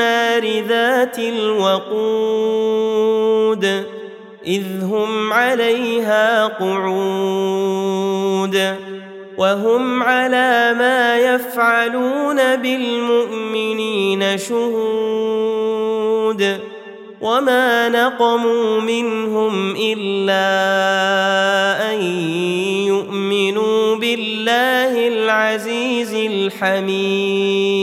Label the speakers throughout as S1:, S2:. S1: النار ذات الوقود اذ هم عليها قعود وهم على ما يفعلون بالمؤمنين شهود وما نقموا منهم الا ان يؤمنوا بالله العزيز الحميد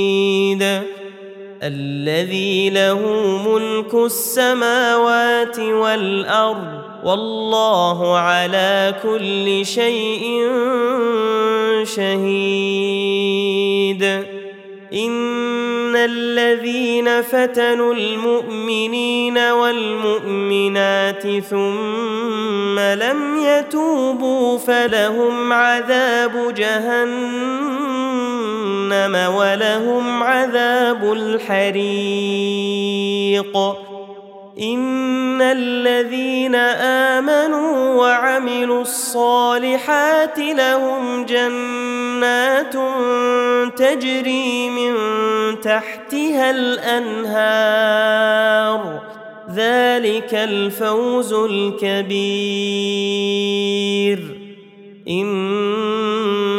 S1: الذي له ملك السماوات والارض والله على كل شيء شهيد ان الذين فتنوا المؤمنين والمؤمنات ثم لم يتوبوا فلهم عذاب جهنم جهنم ولهم عذاب الحريق ان الذين امنوا وعملوا الصالحات لهم جنات تجري من تحتها الانهار ذلك الفوز الكبير إن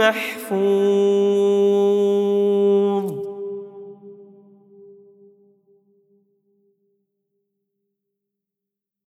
S1: محفوظ